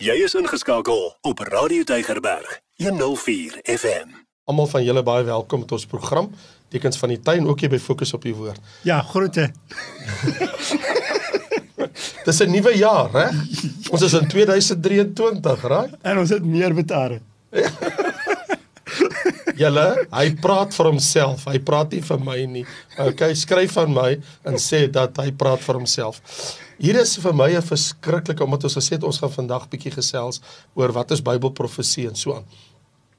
Jy is ingeskakel op Radio Tygerberg 104 FM. Almal van julle baie welkom tot ons program Tekens van die Tuin ook hier by Fokus op die Woord. Ja, groete. Dis 'n nuwe jaar, hè? Ons is in 2023, reg? En ons het meer betare. Julle, hy praat vir homself. Hy praat nie vir my nie. Okay, skryf aan my en sê dat hy praat vir homself. Hier is vir my 'n verskriklike omdat ons gesê het ons gaan vandag bietjie gesels oor wat is Bybelprofesie en so aan.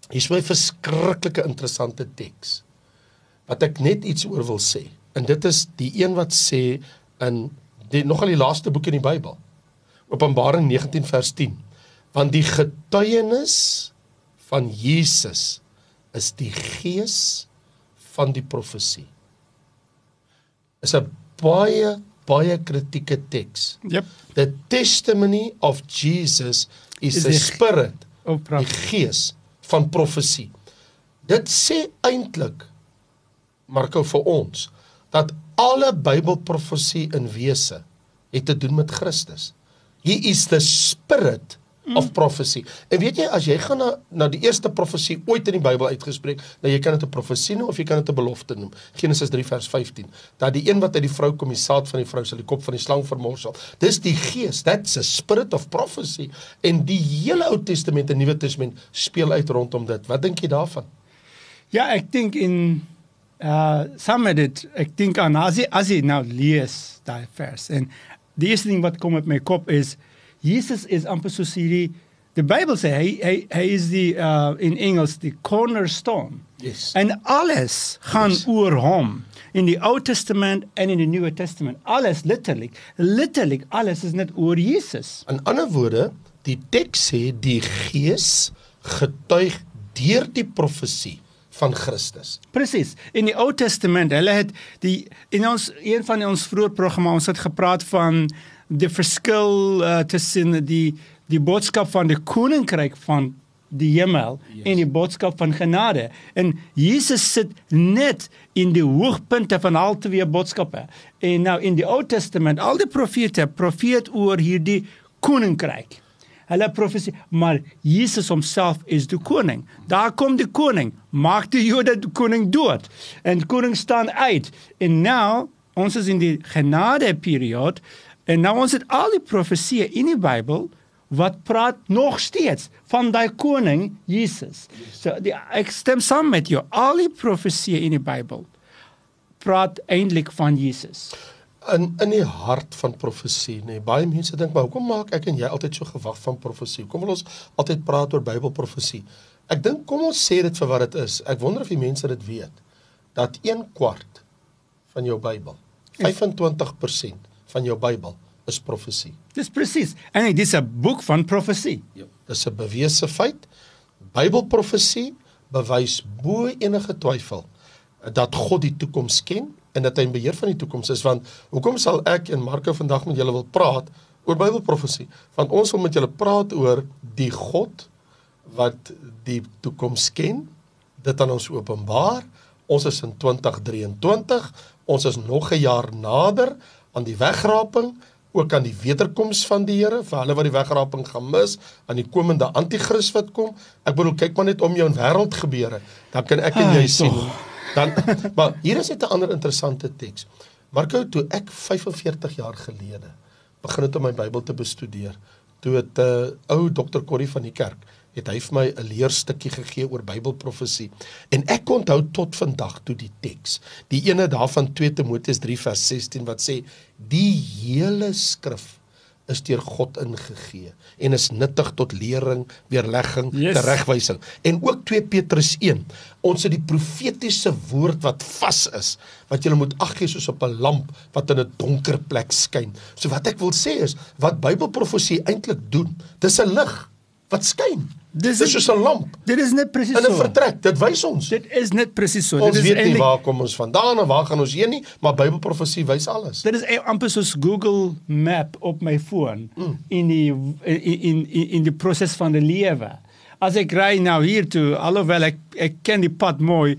Hier is my verskriklike interessante teks wat ek net iets oor wil sê. En dit is die een wat sê in die nogal die laaste boek in die Bybel. Openbaring 19 vers 10. Want die getuienis van Jesus is die gees van die profesie. Is 'n baie baie kritieke teks. Yep. The testimony of Jesus is, Is the die- spirit, Oh, die pragtig. gees van profesie. Dit sê eintlik Marko vir ons dat alle Bybelprofesie in wese het te doen met Christus. He is the spirit of prophecy. En weet jy as jy gaan na na die eerste profesie ooit in die Bybel uitgespreek, nou jy kan dit 'n profesie noem of jy kan dit 'n belofte noem. Genesis 3 vers 15. Dat die een wat uit die vrou kom, die saad van die vrou sal die kop van die slang vermorsel. Dis die gees. That's a spirit of prophecy. En die hele Ou Testament en Nuwe Testament speel uit rondom dit. Wat dink jy daarvan? Ja, ek dink in uh saam met dit, ek dink aan as jy as jy nou lees daai vers en die eerste ding wat kom met my kop is Jesus is amper soos hierdie die Bybel sê hy hy hy is die uh in Engels die cornerstone. Yes. En alles gaan Yes. oor hom in die Ou Testament en in die Nuwe Testament. Alles letterlik, letterlik alles is net oor Jesus. In ander woorde, die teks sê die Gees getuig deur die profesie van Christus. Presies. In die Ou Testament, hulle het die in ons een van ons vroeë programme ons het gepraat van die verskil uh, tussen die die boodskap van die koninkryk van die hemel yes. en die boodskap van genade. En Jesus sit net in die hoogpunte van al twee boodskappe. En nou in die Ou Testament, al die profete profeet oor hierdie koninkryk. Hulle profesie, maar Jesus homself is die koning. Daar kom die koning, maak die Jode die koning dood. En koning staan uit. En nou, ons is in die genade periode en nou ons het al die profesieë in die Bybel wat praat nog steeds van daai koning Jesus. So die, ek stem saam met jou. Al die profesieë in die Bybel praat eintlik van Jesus. In in die hart van profesie, nê. Nee, baie mense dink, maar hoekom maak ek en jy altyd so gewag van profesie? Hoekom wil ons altyd praat oor Bybelprofesie? Ek dink kom ons sê dit vir wat dit is. Ek wonder of die mense dit weet dat 1 kwart van jou Bybel, 25% van jou Bybel is profesie. Dis presies. En dit is 'n boek van profesie. Ja. Dis 'n bewese feit. Bybelprofesie bewys bo enige twyfel dat God die toekoms ken en dat hy in beheer van die toekoms is want hoekom sal ek en Marko vandag met julle wil praat oor Bybelprofesie? Want ons wil met julle praat oor die God wat die toekoms ken, dit aan ons openbaar. Ons is in 2023. Ons is nog 'n jaar nader aan die wegraping, ook aan die wederkoms van die Here vir hulle wat die wegraping gaan mis, aan die komende anti-kris wat kom. Ek bedoel kyk maar net om jou in wêreld gebeure, dan kan ek en Ai, jy sien. tog. Dan maar hier is net 'n ander interessante teks. Marko toe ek 45 jaar gelede begin het om my Bybel te bestudeer, toe het 'n uh, ou dokter Corrie van die kerk het hy vir my 'n leerstukkie gegee oor Bybelprofesie en ek onthou tot vandag toe die teks die ene daarvan 2 Timoteus 3 vers 16 wat sê die hele skrif is deur God ingegee en is nuttig tot lering, weerlegging, Yes. teregwysing. En ook 2 Petrus 1. Ons het die profetiese woord wat vas is, wat jy moet ag gee soos op 'n lamp wat in 'n donker plek skyn. So wat ek wil sê is, wat Bybelprofesie eintlik doen, dis 'n lig wat skyn. Dis Dis soos 'n lamp Dit is net presies in 'n so. vertrek. Dit wys ons. Dit is net presies so. Ons dit weet nie waar kom ons vandaan en waar gaan ons heen nie, maar Bybelprofesie wys alles. Dit is amper soos Google Map op my foon Mm. in die in in in, in die proses van die lewe. As ek ry nou hier toe, alhoewel ek ek ken die pad mooi,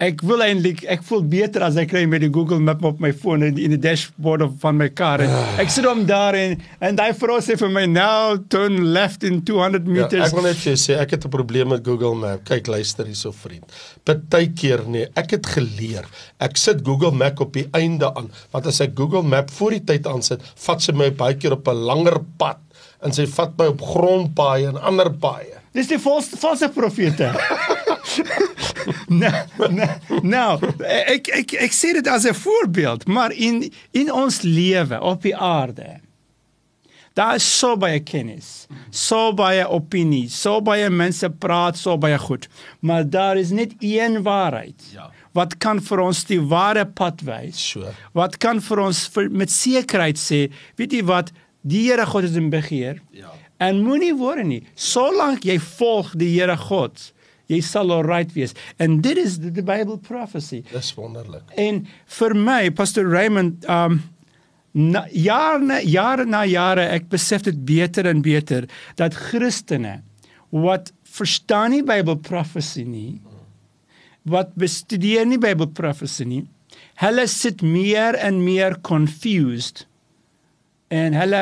ek wil eintlik ek voel beter as ek kry met die Google Map op my foon in in die dashboard of van my kar. En Ah. ek sit hom daar en en daai vrou sê vir my now turn left in 200 Ja, meters. ek wil net vir jou sê ek het 'n probleem met Google Map. Kyk, luister hierso vriend. Partykeer nee, ek het geleer. Ek sit Google Map op die einde aan, want as ek Google Map voor die tyd aansit, vat sy my baie keer op 'n langer pad en sy vat my op grondpaaie en ander paaie. Dis die valse valse profete. nou, nou, nou, ek ek ek sê dit as 'n voorbeeld, maar in in ons lewe op die aarde. Daar is so baie kennis, so baie opinie, so baie mense praat so baie goed, maar daar is net een waarheid. Ja. Wat kan vir ons die ware pad wys? So. Wat kan vir ons vir, met sekerheid sê, weet jy wat, die Here God is in beheer. Ja. En moenie worry nie. Solank jy volg die Here God, jy sal alright wees. En dit is die, die Bible prophecy. Dis wonderlik. En vir my, Pastor Raymond, um na, jare na jare na jare ek besef dit beter en beter dat Christene wat verstaan nie Bible prophecy nie, wat bestudeer nie Bible prophecy nie, hulle sit meer en meer confused en hulle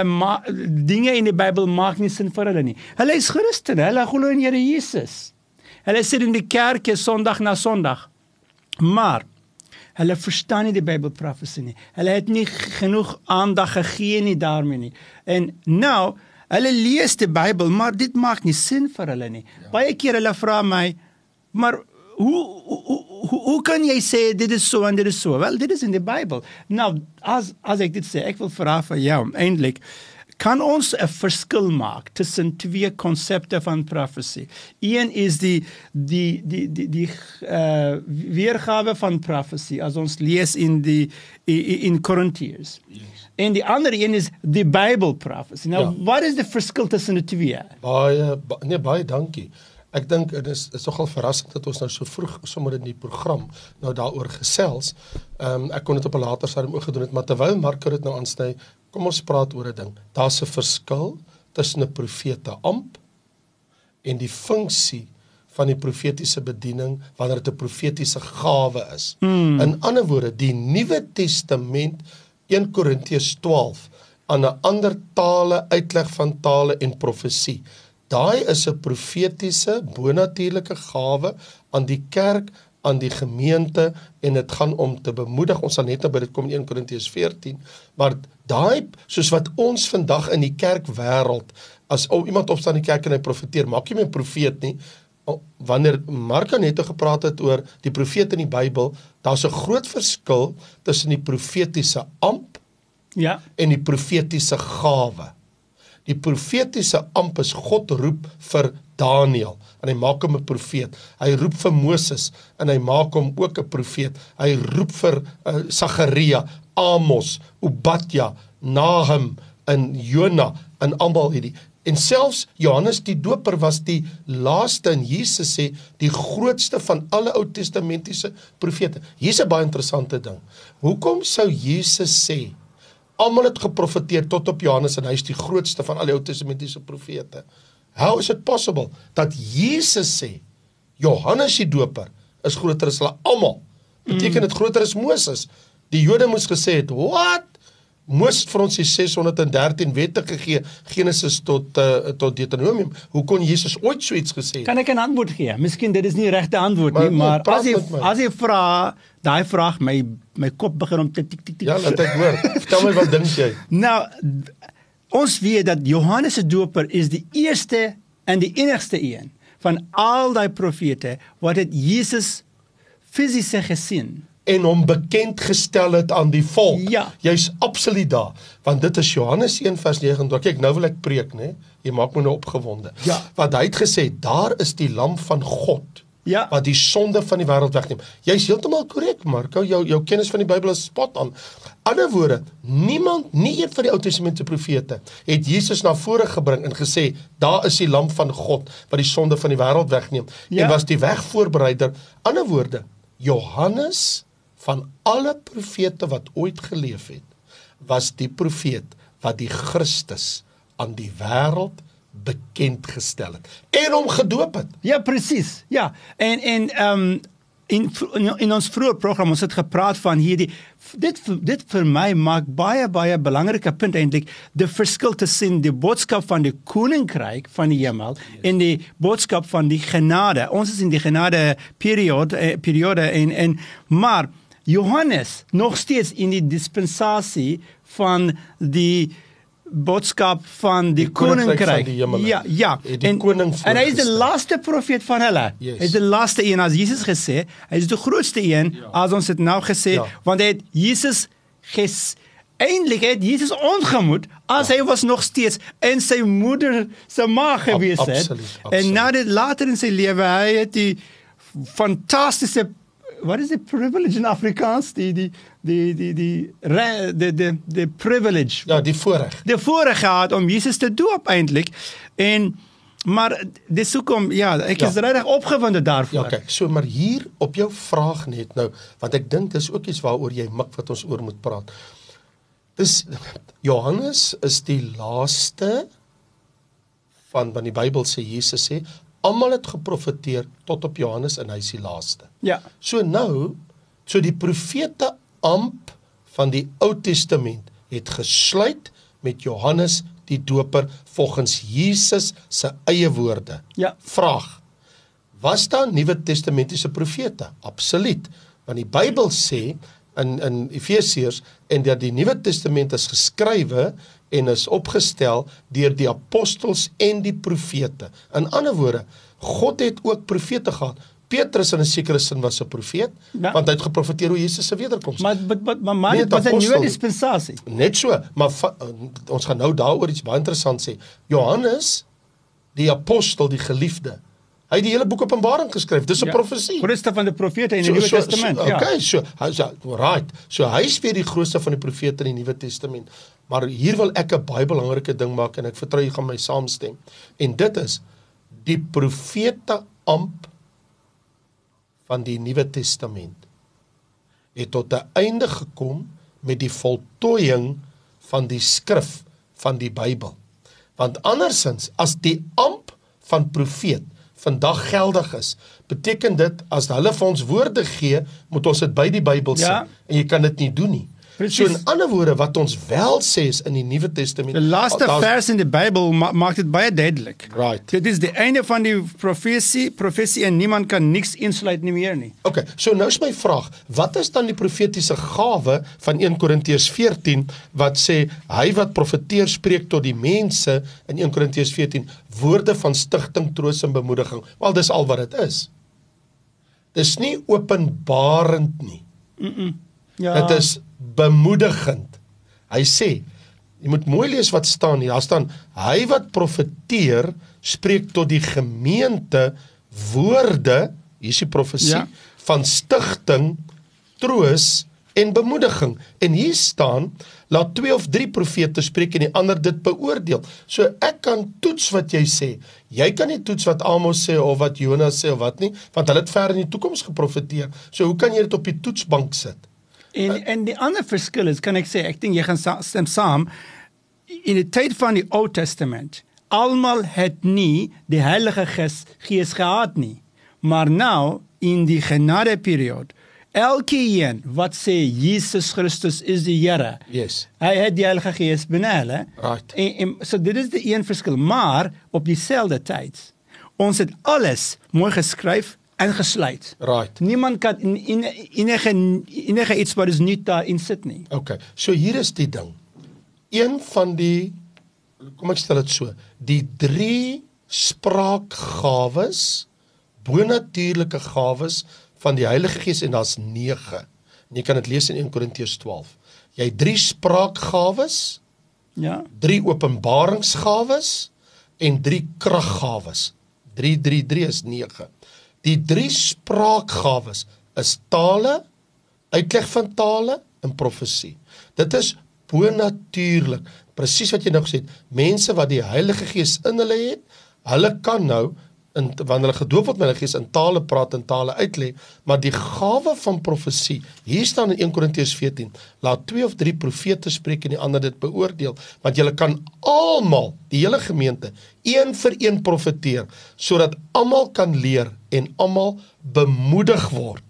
dinge in die Bybel maak nie sin vir hulle nie. Hulle is Christene, hulle glo in Here Jesus. Hulle sit in die kerk Sondag na Sondag. Maar hulle verstaan nie die Bybel profesie nie. Hulle het nie genoeg aandag gegee nie daarmee nie. En nou, hulle lees die Bybel, maar dit maak nie sin vir hulle nie. Ja. Baie keer hulle vra my, maar hoe hoe hoe, hoe kan jy sê dit is so en dit is so? Wel, dit is in die Bybel. Nou, as as ek dit sê, ek wil vra vir jou eintlik kan ons 'n verskil maak tussen twee konsepte van profesie. Een is die die die die die uh weergawe van profesie as ons lees in die in, in Korintiërs. Yes. En die ander een is die Bible prophecy. Nou, Ja. wat is die verskil tussen die twee? Baie ba, nee baie dankie. Ek dink dit is is nogal verrassend dat ons nou so vroeg sommer in die program nou daaroor gesels. Ehm um, ek kon dit op 'n later stadium ook gedoen het, maar terwyl Marco dit nou aansny, kom ons praat oor 'n ding. Daar's 'n verskil tussen 'n profete amp en die funksie van die profetiese bediening wanneer dit 'n profetiese gawe is. Hmm. In ander woorde, die Nuwe Testament 1 Korintiërs 12 aan 'n ander tale uitleg van tale en profesie. Daai is 'n profetiese bonatuurlike gawe aan die kerk aan die gemeente en dit gaan om te bemoedig. Ons sal net nou by dit kom in 1 Korintiërs 14, maar daai soos wat ons vandag in die kerkwêreld as ou iemand opstaan in die kerk en hy profeteer, maak jy my 'n profeet nie. Wanneer Marko net gepraat het oor die profete in die Bybel, daar's 'n groot verskil tussen die profetiese amp Ja. en die profetiese gawe. Die profetiese amp is God roep vir Daniël en hy maak hom 'n profeet. Hy roep vir Moses en hy maak hom ook 'n profeet. Hy roep vir uh, Sagaria, Amos, Obadja, Nahum en Jona en almal hierdie. En selfs Johannes die Doper was die laaste en Jesus sê die grootste van alle Ou Testamentiese profete. Hier's 'n baie interessante ding. Hoekom sou Jesus sê Almal het geprofeteer tot op Johannes en hy is die grootste van al die Ou Testamentiese profete. How is it possible dat Jesus sê Johannes die Doper is groter as hulle almal? Beteken dit groter as Moses? Die Jode moes gesê het, "Wat? Moses vir ons die 613 wette gegee, Genesis tot uh, tot Deuteronomium. Hoe kon Jesus ooit so iets gesê het?" Kan ek 'n antwoord gee? Miskien dit is nie regte antwoord Maar nie, maar as jy as jy vra, daai vraag my my kop begin om tik tik tik tik. Ja, laat ek hoor. Vertel my wat dink jy? Nou ons weet dat Johannes die Doper is die eerste en die enigste een van al die profete wat het Jesus fisies gesien. en hom bekend gestel het aan die volk. Ja. Jy's absoluut daar, want dit is Johannes 1 vers 29. Kyk, nou wil ek preek, né? Jy maak my nou opgewonde. Ja. Want hy het gesê, daar is die lam van God Ja. wat die sonde van die wêreld wegneem. Jy's heeltemal korrek, Marco. Jou jou kennis van die Bybel is spot on. Ander woorde, niemand, nie een van die Ou Testamentiese profete het Jesus na vore gebring en gesê, daar is die lam van God wat die sonde van die wêreld wegneem Ja. en was die wegvoorbereider. Ander woorde, Johannes van alle profete wat ooit geleef het, was die profeet wat die Christus aan die wêreld bekend gestel het en hom gedoop het. Ja, presies. Ja. En en ehm um, in in, in ons vroeë program ons het gepraat van hierdie dit dit vir my maak baie baie belangrike punt eintlik die verskil tussen die boodskap van die koninkryk van die hemel yes. en die boodskap van die genade. Ons is in die genade periode eh, periode en en maar Johannes nog steeds in die dispensasie van die boodskap van die, die koninkryk. Die ja, ja. Die en, koning En hy is die laaste profeet van hulle. Yes. Hy is die laaste een as Jesus gesê, hy is die grootste een ja. as ons dit nou gesê, ja. want hy het Jesus ges Eindelijk het Jesus ontgemoet as ja. hy was nog steeds in sy moeder se maag gewees het. Absoluut, absoluut. En nou dit later in sy lewe, hy het die fantastiese what is the privilege in Afrikaans? Die die die die die die die, die privilege. Ja, die voorreg. Die voorreg gehad om Jesus te doop eintlik. En maar dis hoekom ja, ek ja. is regtig opgewonde daarvoor. Ja, okay. So maar hier op jou vraag net nou, want ek dink dis ook iets waaroor jy mik wat ons oor moet praat. Dis Johannes is die laaste van van die Bybel sê Jesus sê almal het geprofeteer tot op Johannes en hy is die laaste. Ja. So nou, so die profete amp van die Ou Testament het gesluit met Johannes die Doper volgens Jesus se eie woorde. Ja. Vraag: Was daar Nuwe Testamentiese profete? Absoluut. Want die Bybel sê in in Efesiërs en dat die Nuwe Testament is geskrywe en is opgestel deur die apostels en die profete. In ander woorde, God het ook profete gehad. Petrus in 'n sekere sin was 'n profeet ja. want hy het geprofeteer oor Jesus se wederkoms. Maar maar maar maar maar dit was 'n nuwe dispensasie. Net so, maar va, ons gaan nou daaroor iets baie interessant sê. Johannes die apostel, die geliefde, Hy het die hele boek Openbaring geskryf. Dis 'n ja, profesie. Grootste van die profete in die so, Nuwe so, Testament, so, ja. Okay, so hy's ja, right. So hy's weer die grootste van die profete in die Nuwe Testament. Maar hier wil ek 'n baie belangrike ding maak en ek vertrou jy gaan my saamstem. En dit is die profete amp van die Nuwe Testament het tot 'n einde gekom met die voltooiing van die skrif van die Bybel. Want andersins as die amp van profeet vandag geldig is, beteken dit as hulle vir ons woorde gee, moet ons dit by die Bybel sê ja. en jy kan dit nie doen nie. Precies. So in ander woorde wat ons wel sê is in die Nuwe Testament. Die laaste vers in die Bybel ma maak dit baie duidelik. Right. Dit is die einde van die profesie, profesie en niemand kan niks insluit nie meer nie. Okay, so nou is my vraag, wat is dan die profetiese gawe van 1 Korintiërs 14 wat sê hy wat profeteer spreek tot die mense in 1 Korintiërs 14 woorde van stigting, troos en bemoediging. Wel dis al wat dit is. Dis nie openbarend nie. Mm. -mm. Ja. Dit is bemoedigend. Hy sê, jy moet mooi lees wat staan hier. Daar staan hy wat profeteer spreek tot die gemeente woorde, hier is die profesie ja. van stigting, troos en bemoediging. En hier staan laat twee of drie profete spreek en die ander dit beoordeel. So ek kan toets wat jy sê. Jy kan nie toets wat Amos sê of wat Jonas sê of wat nie, want hulle het ver in die toekoms geprofeteer. So hoe kan jy dit op die toetsbank sit? En en die ander verskil is kan ek sê, ek dink jy gaan stem saam in die tyd van die Ou Testament. Almal het nie die Heilige Gees gees gehad nie. Maar nou in die genade periode elke een wat sê Jesus Christus is die Here. Yes. Hy het die Heilige Gees binne hulle. Right. En, en so dit is die een verskil, maar op dieselfde tyd ons het alles mooi geskryf ingesluit. Right. Niemand kan in, enige enige iets wat is nie daar in sit nie. Okay. So hier is die ding. Een van die kom ek stel dit so, die drie spraakgawes, bonatuurlike gawes van die Heilige Gees en daar's 9. En jy kan dit lees in 1 Korintiërs 12. Jy het drie spraakgawes. Ja. Drie openbaringsgawes en drie kraggawes. 3 3 3 is 9. Die drie spraakgawes is tale, uitleg van tale en profesie. Dit is bonatuurlik. Presies wat jy nou gesê het, mense wat die Heilige Gees in hulle het, hulle kan nou in wanneer hulle gedoop word met die Gees in tale praat en tale uitlê, maar die gawe van profesie, hier staan in 1 Korintiërs 14, laat twee of drie profete spreek en die ander dit beoordeel, want julle kan almal, die hele gemeente, een vir een profeteer sodat almal kan leer en almal bemoedig word.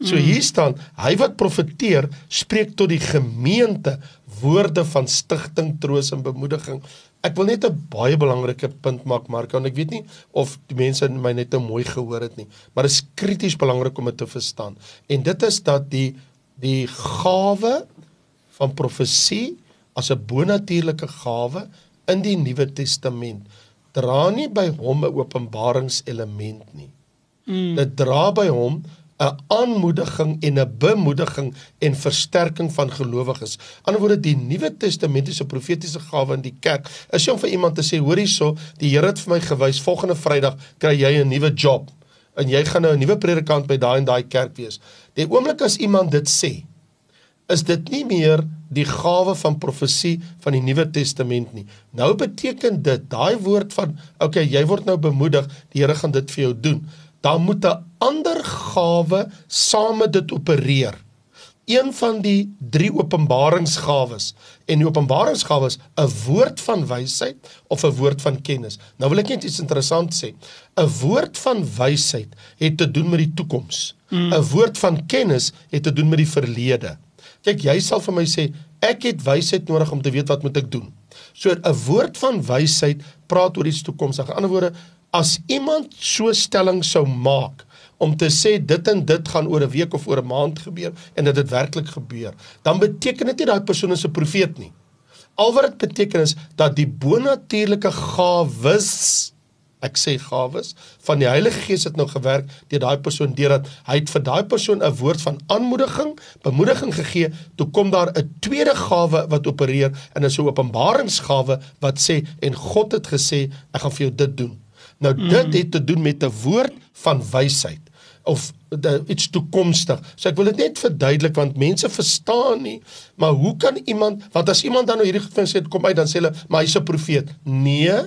So hier staan, hy wat profeteer, spreek tot die gemeente woorde van stigting, troos en bemoediging. Ek wil net 'n baie belangrike punt maak, Marko, en ek weet nie of die mense my net te mooi gehoor het nie, maar dit is krities belangrik om dit te verstaan. En dit is dat die die gawe van profesie as 'n bonatuurlike gawe in die Nuwe Testament dra nie by hom 'n openbaringselement nie. Mm. Dit dra by hom 'n aanmoediging en 'n bemoediging en versterking van gelowiges. Anderswoorde die Nuwe Testamentiese profetiese gawe in die kerk is om vir iemand te sê, hoor hierso, die Here het vir my gewys volgende Vrydag kry jy 'n nuwe job en jy gaan nou 'n nuwe predikant by daai en daai kerk wees. Die oomblik as iemand dit sê, is dit nie meer die gawe van profesie van die Nuwe Testament nie. Nou beteken dit daai woord van okay, jy word nou bemoedig, die Here gaan dit vir jou doen dan moet 'n ander gawe saam met dit opereer. Een van die drie openbaringsgawes en die openbaringsgawes 'n woord van wysheid of 'n woord van kennis. Nou wil ek net iets interessant sê. 'n Woord van wysheid het te doen met die toekoms. 'n mm. Woord van kennis het te doen met die verlede. Kyk, jy sal vir my sê ek het wysheid nodig om te weet wat moet ek doen. So 'n woord van wysheid praat oor iets toekomstig. In ander woorde, as iemand so stelling sou maak om te sê dit en dit gaan oor 'n week of oor 'n maand gebeur en dit het werklik gebeur, dan beteken dit nie daai persoon is 'n profeet nie. Al wat dit beteken is dat die bonatuurlike gawes ek sê gawes van die Heilige Gees het nou gewerk deur daai persoon deurdat hy het vir daai persoon 'n woord van aanmoediging, bemoediging gegee, toe kom daar 'n tweede gawe wat opereer en 'n so openbaringsgawe wat sê en God het gesê ek gaan vir jou dit doen. Nou dit mm. het te doen met 'n woord van wysheid of de, iets toekomstig. So ek wil dit net verduidelik want mense verstaan nie, maar hoe kan iemand want as iemand dan nou hierdie goed sê kom uit dan sê hulle maar hy's 'n profeet. Nee.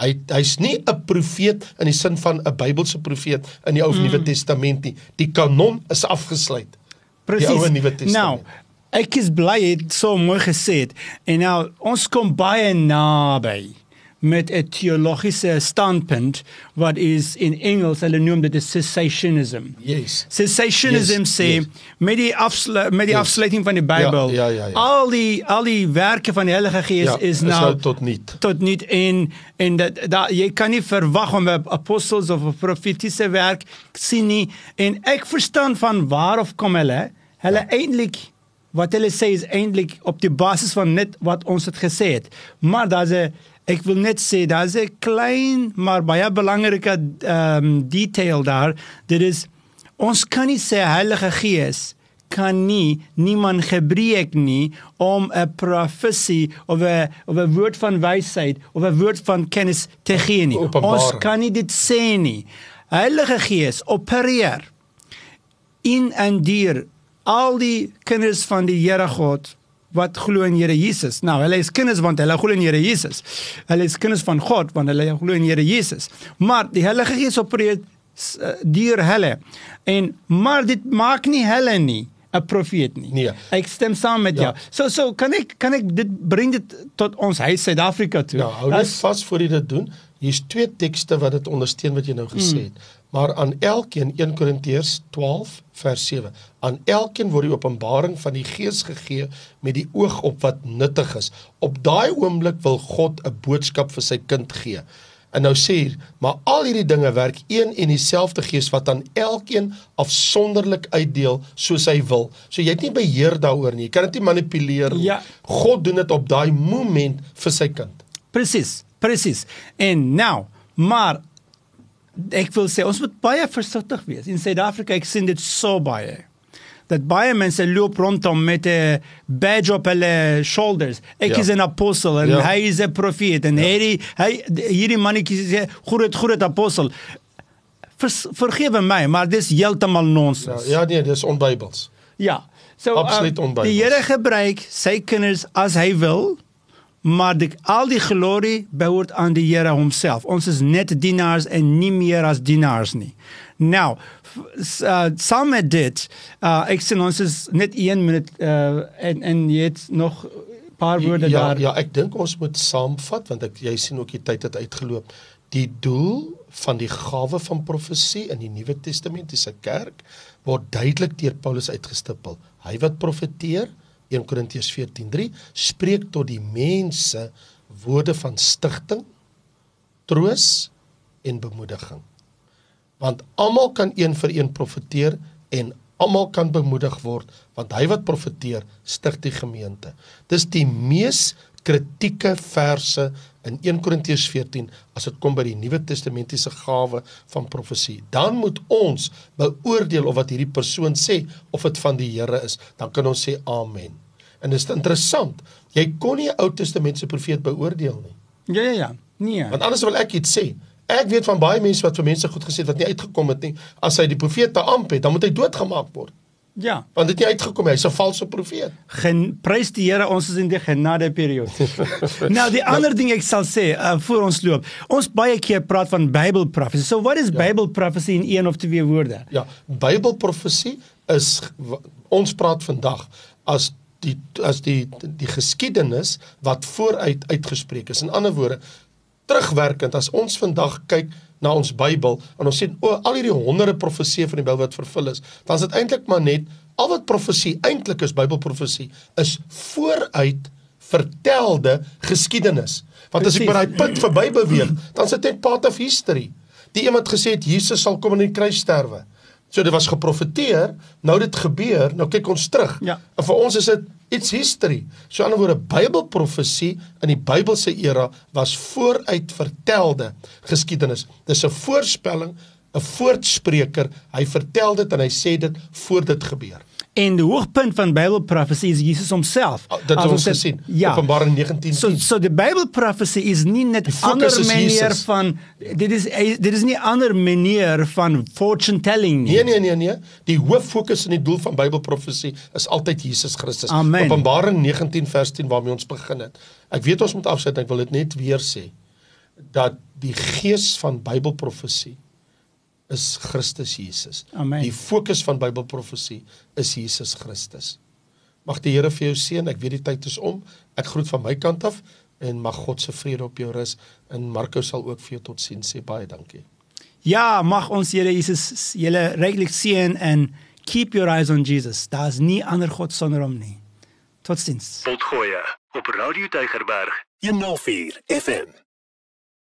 Hy hy's nie 'n profeet in die sin van 'n Bybelse profeet in die Ou en Nuwe mm. Testament nie. Die kanon is afgesluit. Presies. Die Ou en Nuwe Testament. Nou, ek is bly dit so mooi gesê het. En nou ons kom baie naby met 'n teologiese standpunt wat is in Engels hulle noem dit cessationism. Yes. Cessationism yes. sê yes. met die afslu met die yes. afsluiting van die Bybel. Ja, ja, ja, ja. Al die al die werke van die Heilige Gees ja, is, nou, is nou tot niet. Tot niet en en dat da, jy kan nie verwag om 'n apostels of 'n profetiese werk sien nie en ek verstaan van waar of kom hulle? Hulle ja. eintlik wat hulle sê is eintlik op die basis van net wat ons het gesê het. Maar daar's 'n Ek wil net sê daar's 'n klein maar baie belangrike ehm um, detail daar. Dit is ons kan nie sê Heilige Gees kan nie niemand gebruik nie om 'n profesie of 'n of 'n woord van wysheid of 'n woord van kennis te gee nie. Openbare. Ons kan nie dit sê nie. Heilige Gees opereer in en deur al die kinders van die Here God wat glo in Here Jesus. Nou, hulle is kinders want hulle glo in Here Jesus. Hulle is kinders van God want hulle glo in Here Jesus. Maar die Heilige Gees opereer uh, deur hulle. En maar dit maak nie hulle nie 'n profeet nie. Nee. Ek stem saam met ja. jou. So so kan ek kan ek dit bring dit tot ons huis Suid-Afrika toe. Ja, hou net vas voor jy dit doen. Hier's twee tekste wat dit ondersteun wat jy nou gesê het. Mm maar aan elkeen 1 Korintiërs 12 vers 7 aan elkeen word die openbaring van die gees gegee met die oog op wat nuttig is. Op daai oomblik wil God 'n boodskap vir sy kind gee. En nou sê hier maar al hierdie dinge werk een en dieselfde gees wat aan elkeen afsonderlik uitdeel soos hy wil. So jy het nie beheer daaroor nie. Jy kan dit nie manipuleer nie. Ja. God doen dit op daai moment vir sy kind. Presies presies. En nou maar ek wil sê ons moet baie versigtig wees. In Suid-Afrika ek sien dit so baie. Dat baie mense loop rondom met 'n badge op hulle shoulders. Ek ja. is 'n apostel en ja. hy is 'n profeet en ja. hierdie hy hierdie mannetjie sê groot groot apostel. Vers, vergewe my, maar dis heeltemal nonsens. Ja, ja nee, dis onbybels. Ja. So absoluut uh, onbybels. Die Here gebruik sy kinders as hy wil maar die, al die glorie behoort aan die Here homself. Ons is net dienaars en nie meer as dienaars nie. Nou, uh, saam met dit, uh, ek sien ons is net 1 minuut uh, en en jy het nog paar woorde ja, daar. Ja, ek dink ons moet saamvat want ek jy sien ook die tyd het uitgeloop. Die doel van die gawe van profesie in die Nuwe Testamentiese kerk word duidelik deur Paulus uitgestipel. Hy wat profeteer, 1 Korintiërs 14:3, spreek tot die mense woorde van stigting, troos en bemoediging. Want almal kan een vir een profeteer en almal kan bemoedig word want hy wat profeteer stig die gemeente. Dis die mees kritieke verse in 1 Korintiërs 14 as dit kom by die Nuwe Testamentiese gawe van profesie. Dan moet ons beoordeel of wat hierdie persoon sê of dit van die Here is. Dan kan ons sê amen. En dit is interessant. Jy kon nie 'n Ou Testamentiese profeet beoordeel nie. Ja ja ja. Nee. Want anders wil ek iets sê. Ek weet van baie mense wat vir mense goed gesê het wat nie uitgekom het nie. As hy die profeet beamp het, dan moet hy doodgemaak word. Ja. Want dit het nie uitgekom nie. Hy's 'n valse profeet. Gen prys die Here, ons is in die genade periode. nou die ander ding ek sal sê uh, voor ons loop. Ons baie keer praat van Bible prophecy. So what is ja. Bible prophecy in een of twee woorde? Ja, Bybelprofesie is w- ons praat vandag as die as die die geskiedenis wat vooruit uitgespreek is. In ander woorde, terugwerkend as ons vandag kyk na ons Bybel en ons sien o, al hierdie honderde profeseë van die Bybel wat vervul is, dan is dit eintlik maar net al wat profesie eintlik is Bybelprofesie is vooruit vertelde geskiedenis. Want as ek by daai punt verby beweeg, dan is dit net part of history. Die iemand gesê het Jesus sal kom in die kruis sterwe. So dit was geprofeteer, nou dit gebeur, nou kyk ons terug. Ja. En vir ons is dit iets history. So aan die woorde Bybelprofesie in die Bybelse era was vooruit vertelde geskiedenis. Dis 'n voorspelling, 'n voortspreker. Hy vertel dit en hy sê dit voor dit gebeur. En die hoogtepunt van Bible prophecy is Jesus homself. Ah, Dit het As ons dit- gesien. Ja. Openbaring 19. So so die Bible prophecy is nie net fokus ander manier Jesus. van dit is dit is nie ander manier van fortune telling nie. Nee nee nee nee. Die hoof fokus en die doel van Bybelprofesie is altyd Jesus Christus. Amen. Openbaring 19 vers 10 waarmee ons begin het. Ek weet ons moet afsluit, ek wil dit net weer sê dat die gees van Bybelprofesie is Christus Jesus. Amen. Die fokus van Bybelprofesie is Jesus Christus. Mag die Here vir jou seën. Ek weet die tyd is om. Ek groet van my kant af en mag God se vrede op jou rus. En Marco sal ook vir jou totsiens sê. Baie dankie. Ja, mag ons Here Jesus julle ryklik seën en keep your eyes on Jesus. Daar's nie ander god sonder hom nie. Totsiens. Potgoe op Radio Tygerberg 104 FM.